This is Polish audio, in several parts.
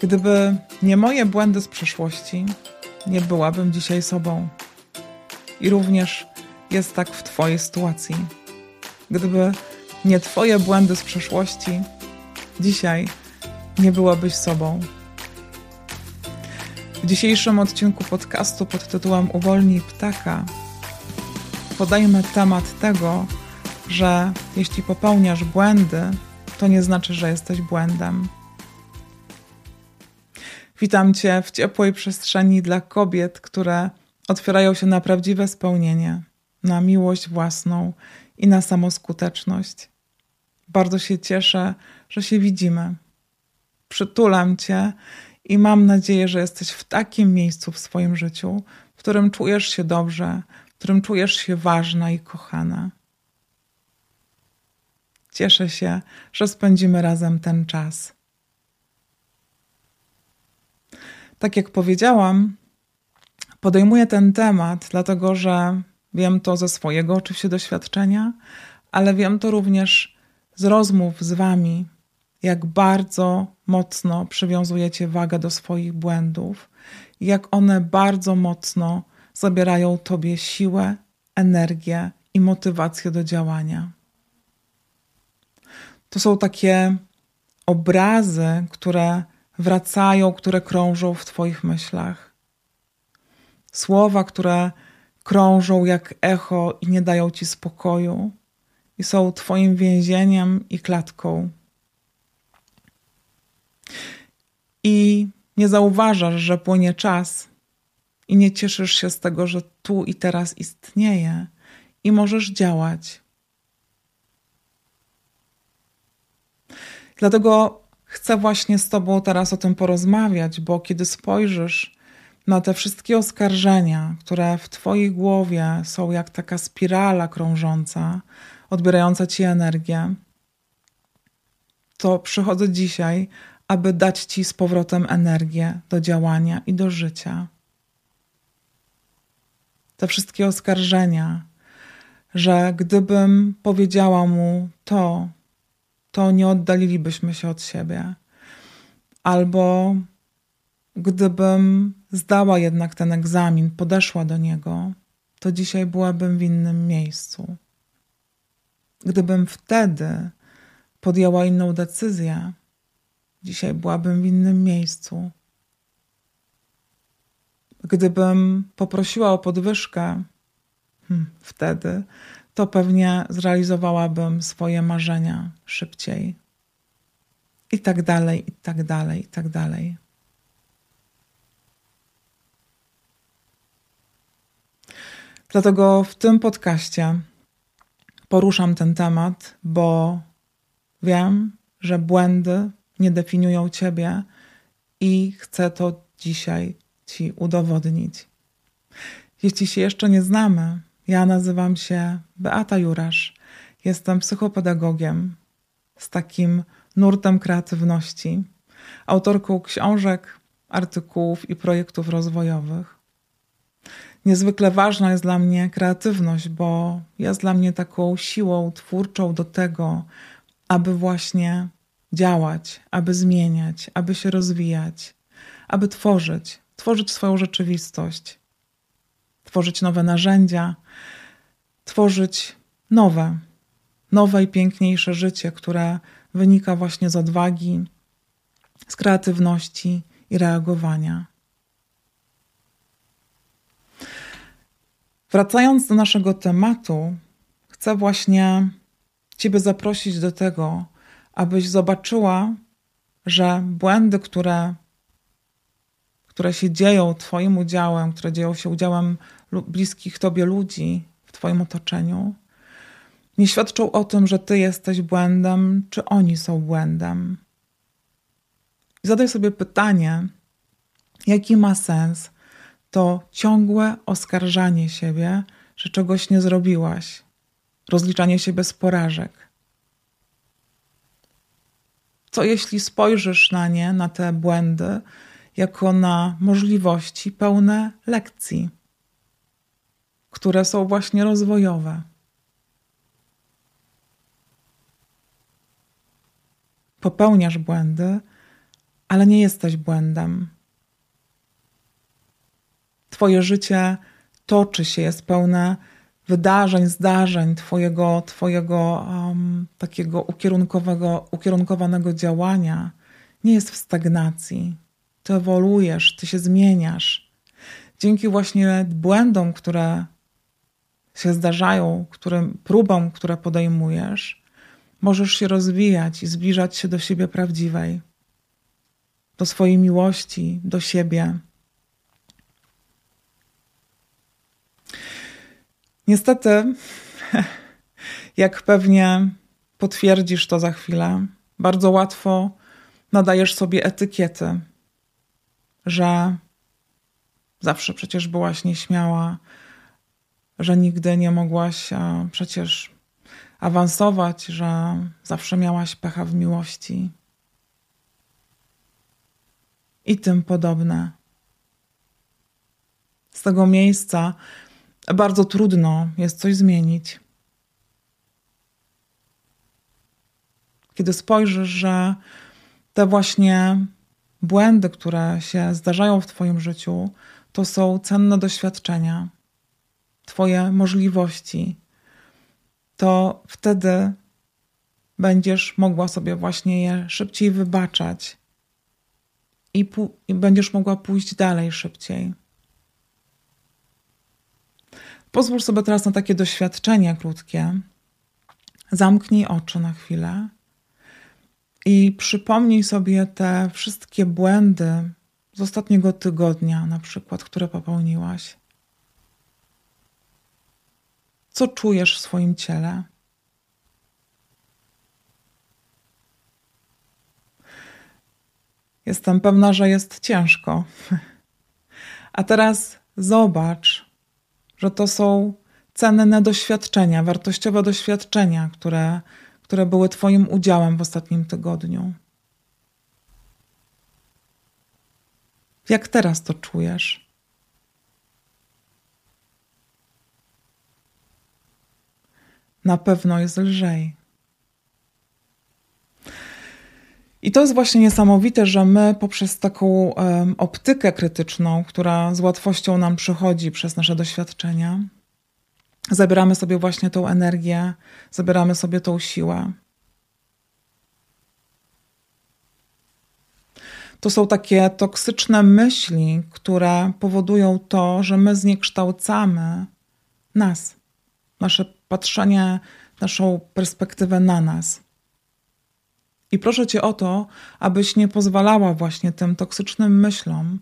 Gdyby nie moje błędy z przeszłości, nie byłabym dzisiaj sobą. I również jest tak w Twojej sytuacji. Gdyby nie Twoje błędy z przeszłości, dzisiaj nie byłabyś sobą. W dzisiejszym odcinku podcastu pod tytułem Uwolnij ptaka podajmy temat tego, że jeśli popełniasz błędy, to nie znaczy, że jesteś błędem. Witam Cię w ciepłej przestrzeni dla kobiet, które otwierają się na prawdziwe spełnienie, na miłość własną i na samoskuteczność. Bardzo się cieszę, że się widzimy. Przytulam Cię i mam nadzieję, że jesteś w takim miejscu w swoim życiu, w którym czujesz się dobrze, w którym czujesz się ważna i kochana. Cieszę się, że spędzimy razem ten czas. Tak jak powiedziałam, podejmuję ten temat, dlatego że wiem to ze swojego oczywiście doświadczenia, ale wiem to również z rozmów z Wami, jak bardzo mocno przywiązujecie wagę do swoich błędów, jak one bardzo mocno zabierają Tobie siłę, energię i motywację do działania. To są takie obrazy, które wracają, które krążą w Twoich myślach. Słowa, które krążą jak echo i nie dają Ci spokoju, i są Twoim więzieniem i klatką. I nie zauważasz, że płynie czas, i nie cieszysz się z tego, że tu i teraz istnieje, i możesz działać. Dlatego chcę właśnie z Tobą teraz o tym porozmawiać, bo kiedy spojrzysz na te wszystkie oskarżenia, które w Twojej głowie są jak taka spirala krążąca, odbierająca Ci energię, to przychodzę dzisiaj, aby dać Ci z powrotem energię do działania i do życia. Te wszystkie oskarżenia, że gdybym powiedziała mu to, to nie oddalilibyśmy się od siebie. Albo gdybym zdała jednak ten egzamin, podeszła do niego, to dzisiaj byłabym w innym miejscu. Gdybym wtedy podjęła inną decyzję, dzisiaj byłabym w innym miejscu. Gdybym poprosiła o podwyżkę, hmm, wtedy to pewnie zrealizowałabym swoje marzenia szybciej. I tak dalej, i tak dalej, i tak dalej. Dlatego w tym podcaście poruszam ten temat, bo wiem, że błędy nie definiują ciebie i chcę to dzisiaj ci udowodnić. Jeśli się jeszcze nie znamy, ja nazywam się Beata Jurasz. Jestem psychopedagogiem z takim nurtem kreatywności, autorką książek, artykułów i projektów rozwojowych. Niezwykle ważna jest dla mnie kreatywność, bo jest dla mnie taką siłą twórczą do tego, aby właśnie działać, aby zmieniać, aby się rozwijać, aby tworzyć, tworzyć swoją rzeczywistość, tworzyć nowe narzędzia, tworzyć nowe, nowe i piękniejsze życie, które wynika właśnie z odwagi, z kreatywności i reagowania. Wracając do naszego tematu, chcę właśnie Ciebie zaprosić do tego, abyś zobaczyła, że błędy, które, które się dzieją Twoim udziałem, które dzieją się udziałem bliskich Tobie ludzi w Twoim otoczeniu, nie świadczą o tym, że Ty jesteś błędem, czy oni są błędem. Zadaj sobie pytanie, jaki ma sens to ciągłe oskarżanie siebie, że czegoś nie zrobiłaś, rozliczanie się bez porażek. Co jeśli spojrzysz na nie, na te błędy, jako na możliwości pełne lekcji, które są właśnie rozwojowe? Popełniasz błędy, ale nie jesteś błędem. Twoje życie toczy się, jest pełne wydarzeń, zdarzeń, Twojego, twojego um, takiego ukierunkowanego działania nie jest w stagnacji. Ty ewoluujesz, ty się zmieniasz. Dzięki właśnie błędom, które się zdarzają, którym, próbom, które podejmujesz, możesz się rozwijać i zbliżać się do siebie prawdziwej, do swojej miłości, do siebie. Niestety, jak pewnie potwierdzisz to za chwilę, bardzo łatwo nadajesz sobie etykiety, że zawsze przecież byłaś nieśmiała, że nigdy nie mogłaś przecież awansować, że zawsze miałaś pecha w miłości i tym podobne. Z tego miejsca bardzo trudno jest coś zmienić. Kiedy spojrzysz, że te właśnie błędy, które się zdarzają w Twoim życiu, to są cenne doświadczenia, Twoje możliwości, to wtedy będziesz mogła sobie właśnie je szybciej wybaczać i, i będziesz mogła pójść dalej szybciej. Pozwól sobie teraz na takie doświadczenie krótkie. Zamknij oczy na chwilę i przypomnij sobie te wszystkie błędy z ostatniego tygodnia, na przykład, które popełniłaś. Co czujesz w swoim ciele? Jestem pewna, że jest ciężko. A teraz zobacz, że to są cenne doświadczenia, wartościowe doświadczenia, które, które były Twoim udziałem w ostatnim tygodniu. Jak teraz to czujesz? Na pewno jest lżej. I to jest właśnie niesamowite, że my poprzez taką um, optykę krytyczną, która z łatwością nam przychodzi przez nasze doświadczenia, zabieramy sobie właśnie tą energię, zabieramy sobie tą siłę. To są takie toksyczne myśli, które powodują to, że my zniekształcamy nas, nasze patrzenie, naszą perspektywę na nas. I proszę Cię o to, abyś nie pozwalała właśnie tym toksycznym myślom,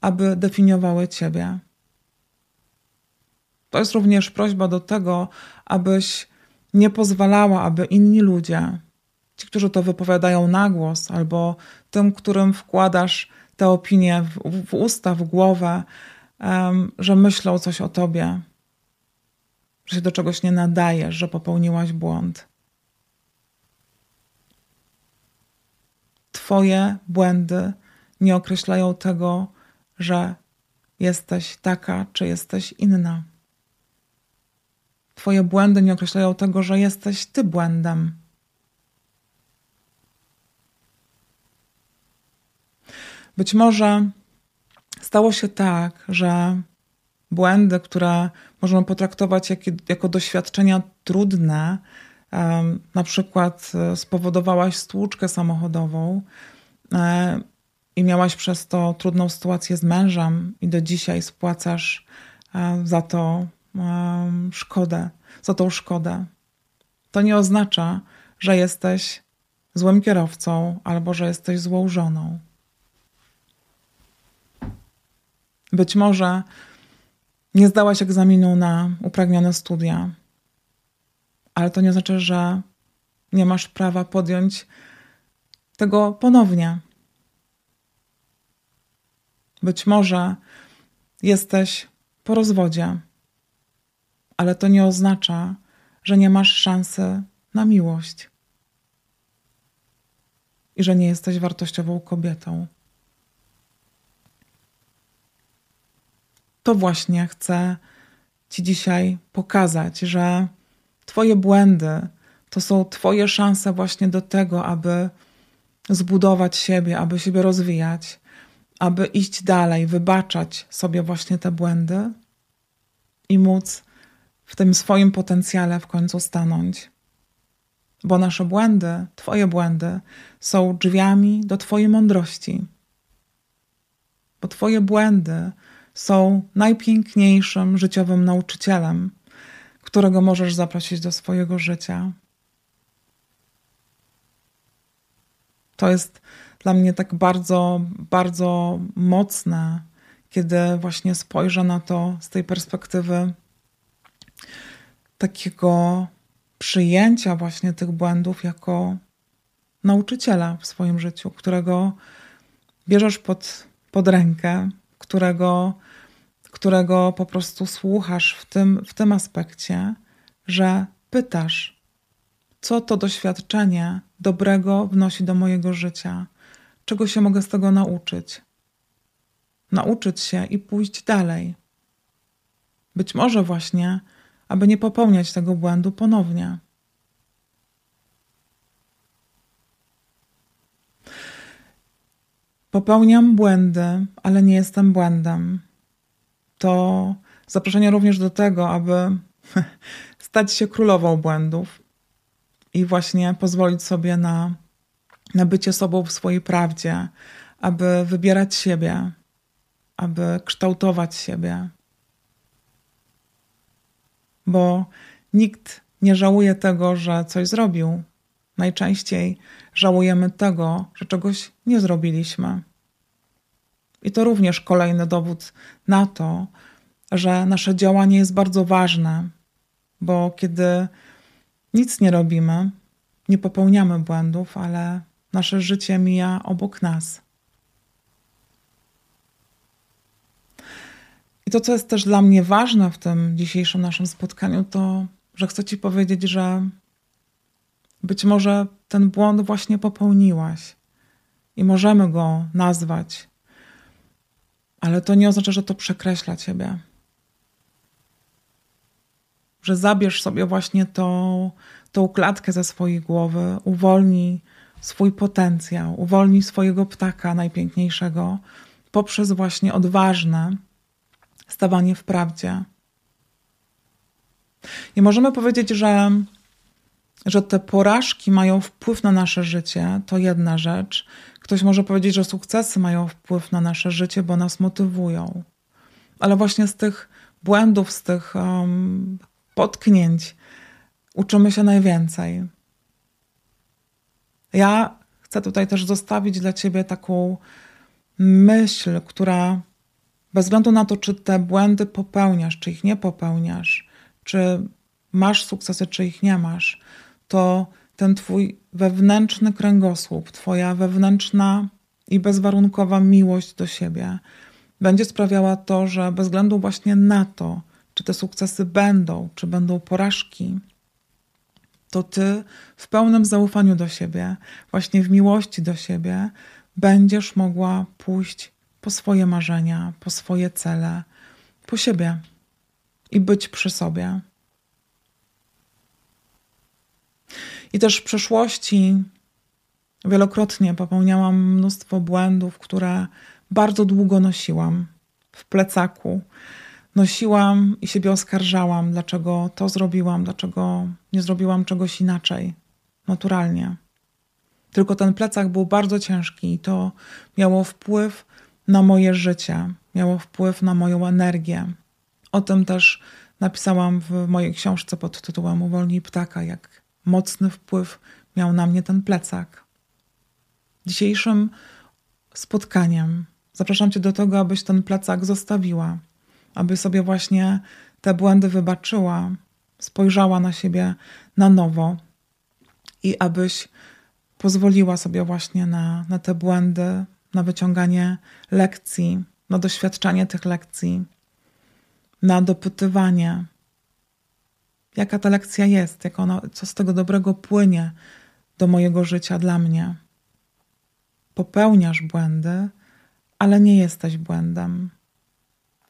aby definiowały Ciebie. To jest również prośba do tego, abyś nie pozwalała, aby inni ludzie, ci, którzy to wypowiadają na głos, albo tym, którym wkładasz te opinie w, w usta, w głowę, um, że myślą coś o tobie, że się do czegoś nie nadajesz, że popełniłaś błąd. Twoje błędy nie określają tego, że jesteś taka, czy jesteś inna. Twoje błędy nie określają tego, że jesteś ty błędem. Być może stało się tak, że błędy, które możemy potraktować jak, jako doświadczenia trudne, na przykład e, spowodowałaś stłuczkę samochodową e, i miałaś przez to trudną sytuację z mężem i do dzisiaj spłacasz e, za to szkodę, za tą szkodę. To nie oznacza, że jesteś złym kierowcą albo że jesteś złą żoną. Być może nie zdałaś egzaminu na upragnione studia, ale to nie znaczy, że nie masz prawa podjąć tego ponownie. Być może jesteś po rozwodzie, ale to nie oznacza, że nie masz szansy na miłość i że nie jesteś wartościową kobietą. To właśnie chcę Ci dzisiaj pokazać, że Twoje błędy to są Twoje szanse właśnie do tego, aby zbudować siebie, aby siebie rozwijać, aby iść dalej, wybaczać sobie właśnie te błędy i móc w tym swoim potencjale w końcu stanąć. Bo nasze błędy, Twoje błędy, są drzwiami do Twojej mądrości. Bo Twoje błędy są najpiękniejszym życiowym nauczycielem, którego możesz zaprosić do swojego życia. To jest dla mnie tak bardzo, bardzo mocne, kiedy właśnie spojrzę na to z tej perspektywy takiego przyjęcia właśnie tych błędów jako nauczyciela w swoim życiu, którego bierzesz pod, pod rękę, którego, którego po prostu słuchasz w tym, w tym aspekcie, że pytasz, co to doświadczenie dobrego wnosi do mojego życia, czego się mogę z tego nauczyć. Nauczyć się i pójść dalej. Być może właśnie, aby nie popełniać tego błędu ponownie. Popełniam błędy, ale nie jestem błędem. To zaproszenie również do tego, aby stać się królową błędów i właśnie pozwolić sobie na, na bycie sobą w swojej prawdzie, aby wybierać siebie, aby kształtować siebie. Bo nikt nie żałuje tego, że coś zrobił. Najczęściej żałujemy tego, że czegoś nie zrobiliśmy. I to również kolejny dowód na to, że nasze działanie jest bardzo ważne, bo kiedy nic nie robimy, nie popełniamy błędów, ale nasze życie mija obok nas. I to, co jest też dla mnie ważne w tym dzisiejszym naszym spotkaniu, to, że chcę Ci powiedzieć, że być może ten błąd właśnie popełniłaś i możemy go nazwać, ale to nie oznacza, że to przekreśla Ciebie. Że zabierz sobie właśnie tą, tą klatkę ze swojej głowy, uwolnij swój potencjał, uwolnij swojego ptaka najpiękniejszego poprzez właśnie odważne stawanie w prawdzie. I możemy powiedzieć, że, że te porażki mają wpływ na nasze życie, to jedna rzecz. Ktoś może powiedzieć, że sukcesy mają wpływ na nasze życie, bo nas motywują. Ale właśnie z tych błędów, z tych um, potknięć uczymy się najwięcej. Ja chcę tutaj też zostawić dla Ciebie taką myśl, która bez względu na to, czy te błędy popełniasz, czy ich nie popełniasz, czy masz sukcesy, czy ich nie masz, to ten twój wewnętrzny kręgosłup, twoja wewnętrzna i bezwarunkowa miłość do siebie będzie sprawiała to, że bez względu właśnie na to, czy te sukcesy będą, czy będą porażki, to ty w pełnym zaufaniu do siebie, właśnie w miłości do siebie, będziesz mogła pójść po swoje marzenia, po swoje cele, po siebie i być przy sobie. I też w przeszłości wielokrotnie popełniałam mnóstwo błędów, które bardzo długo nosiłam w plecaku. Nosiłam i siebie oskarżałam, dlaczego to zrobiłam, dlaczego nie zrobiłam czegoś inaczej, naturalnie. Tylko ten plecak był bardzo ciężki i to miało wpływ na moje życie, miało wpływ na moją energię. O tym też napisałam w mojej książce pod tytułem Uwolnij ptaka, jak mocny wpływ miał na mnie ten plecak. Dzisiejszym spotkaniem zapraszam Cię do tego, abyś ten plecak zostawiła, aby sobie właśnie te błędy wybaczyła, spojrzała na siebie na nowo i abyś pozwoliła sobie właśnie na, na te błędy, na wyciąganie lekcji, na doświadczanie tych lekcji, na dopytywanie, jaka ta lekcja jest, jak ona, co z tego dobrego płynie do mojego życia dla mnie. Popełniasz błędy, ale nie jesteś błędem.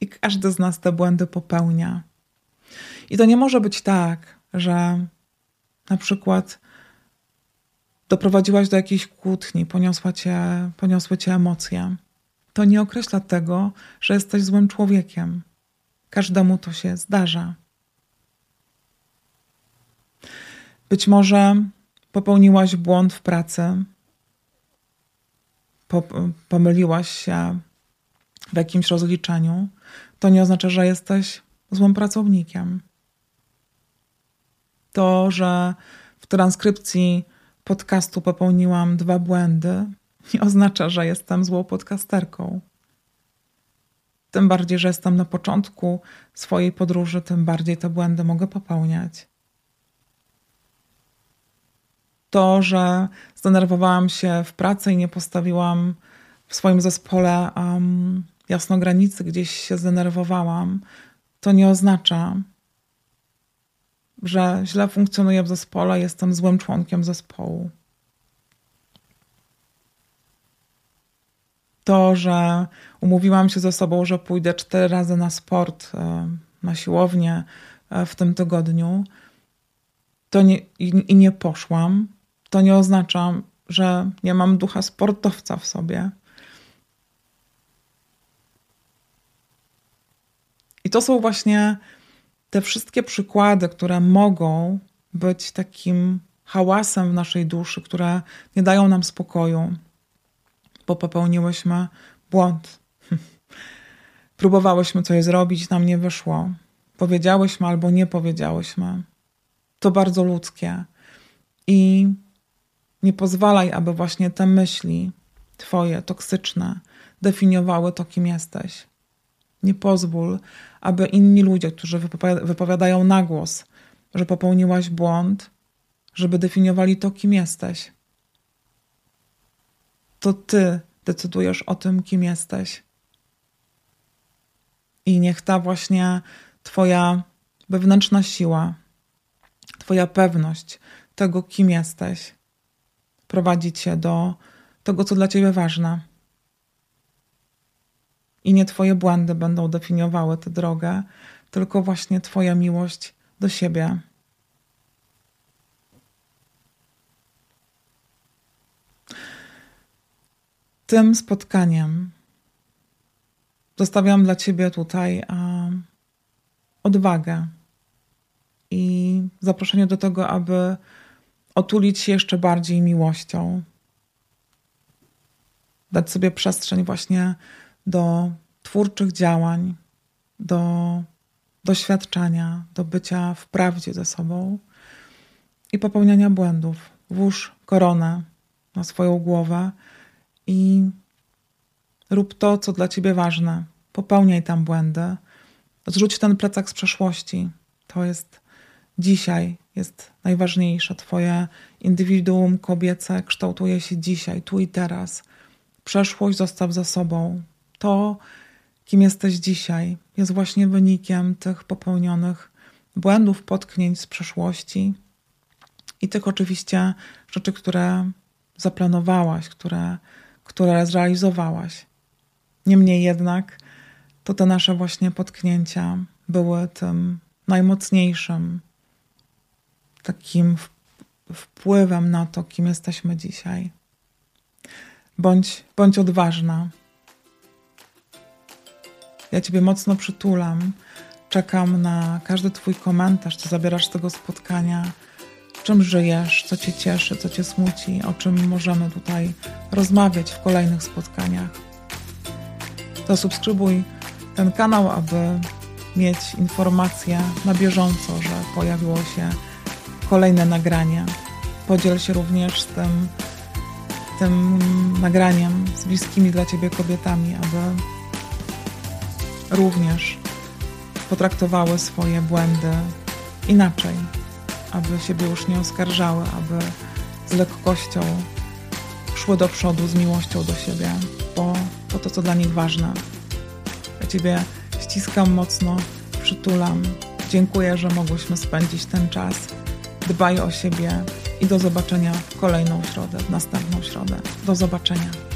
I każdy z nas te błędy popełnia. I to nie może być tak, że na przykład doprowadziłaś do jakiejś kłótni, poniosła cię, poniosły cię emocje. To nie określa tego, że jesteś złym człowiekiem. Każdemu to się zdarza. Być może popełniłaś błąd w pracy, pomyliłaś się w jakimś rozliczeniu, to nie oznacza, że jesteś złym pracownikiem. To, że w transkrypcji podcastu popełniłam dwa błędy, nie oznacza, że jestem złą podcasterką. Tym bardziej, że jestem na początku swojej podróży, tym bardziej te błędy mogę popełniać. To, że zdenerwowałam się w pracy i nie postawiłam w swoim zespole um, jasno granicy, gdzieś się zdenerwowałam, to nie oznacza, że źle funkcjonuję w zespole, jestem złym członkiem zespołu. To, że umówiłam się ze sobą, że pójdę cztery razy na sport, e, na siłownię e, w tym tygodniu, to nie, i, i nie poszłam, to nie oznacza, że nie mam ducha sportowca w sobie. I to są właśnie te wszystkie przykłady, które mogą być takim hałasem w naszej duszy, które nie dają nam spokoju, bo popełniłyśmy błąd. Próbowałyśmy coś zrobić, nam nie wyszło. Powiedziałyśmy albo nie powiedziałyśmy. To bardzo ludzkie. I nie pozwalaj, aby właśnie te myśli, twoje, toksyczne, definiowały to, kim jesteś. Nie pozwól, aby inni ludzie, którzy wypowiadają na głos, że popełniłaś błąd, żeby definiowali to, kim jesteś. To ty decydujesz o tym, kim jesteś. I niech ta właśnie Twoja wewnętrzna siła, Twoja pewność tego, kim jesteś, prowadzi Cię do tego, co dla Ciebie ważne i nie Twoje błędy będą definiowały tę drogę, tylko właśnie Twoja miłość do siebie. Tym spotkaniem zostawiam dla Ciebie tutaj odwagę i zaproszenie do tego, aby otulić się jeszcze bardziej miłością. Dać sobie przestrzeń właśnie do twórczych działań, do doświadczania, do bycia w prawdzie ze sobą i popełniania błędów. Włóż koronę na swoją głowę i rób to, co dla ciebie ważne. Popełniaj tam błędy. Zrzuć ten plecak z przeszłości. To jest dzisiaj, jest najważniejsze. Twoje indywiduum kobiece kształtuje się dzisiaj, tu i teraz. Przeszłość zostaw za sobą to, kim jesteś dzisiaj, jest właśnie wynikiem tych popełnionych błędów, potknięć z przeszłości i tych oczywiście rzeczy, które zaplanowałaś, które, które zrealizowałaś. Niemniej jednak to te nasze właśnie potknięcia były tym najmocniejszym takim wpływem na to, kim jesteśmy dzisiaj. Bądź, bądź odważna, ja Ciebie mocno przytulam. Czekam na każdy Twój komentarz, co zabierasz z tego spotkania, czym żyjesz, co Cię cieszy, co Cię smuci, o czym możemy tutaj rozmawiać w kolejnych spotkaniach. To subskrybuj ten kanał, aby mieć informacje na bieżąco, że pojawiło się kolejne nagranie. Podziel się również tym, tym nagraniem z bliskimi dla Ciebie kobietami, aby również potraktowały swoje błędy inaczej, aby siebie już nie oskarżały, aby z lekkością szły do przodu, z miłością do siebie, bo to to, co dla nich ważne. Ja Ciebie ściskam mocno, przytulam. Dziękuję, że mogłyśmy spędzić ten czas. Dbaj o siebie i do zobaczenia w kolejną środę, w następną środę. Do zobaczenia.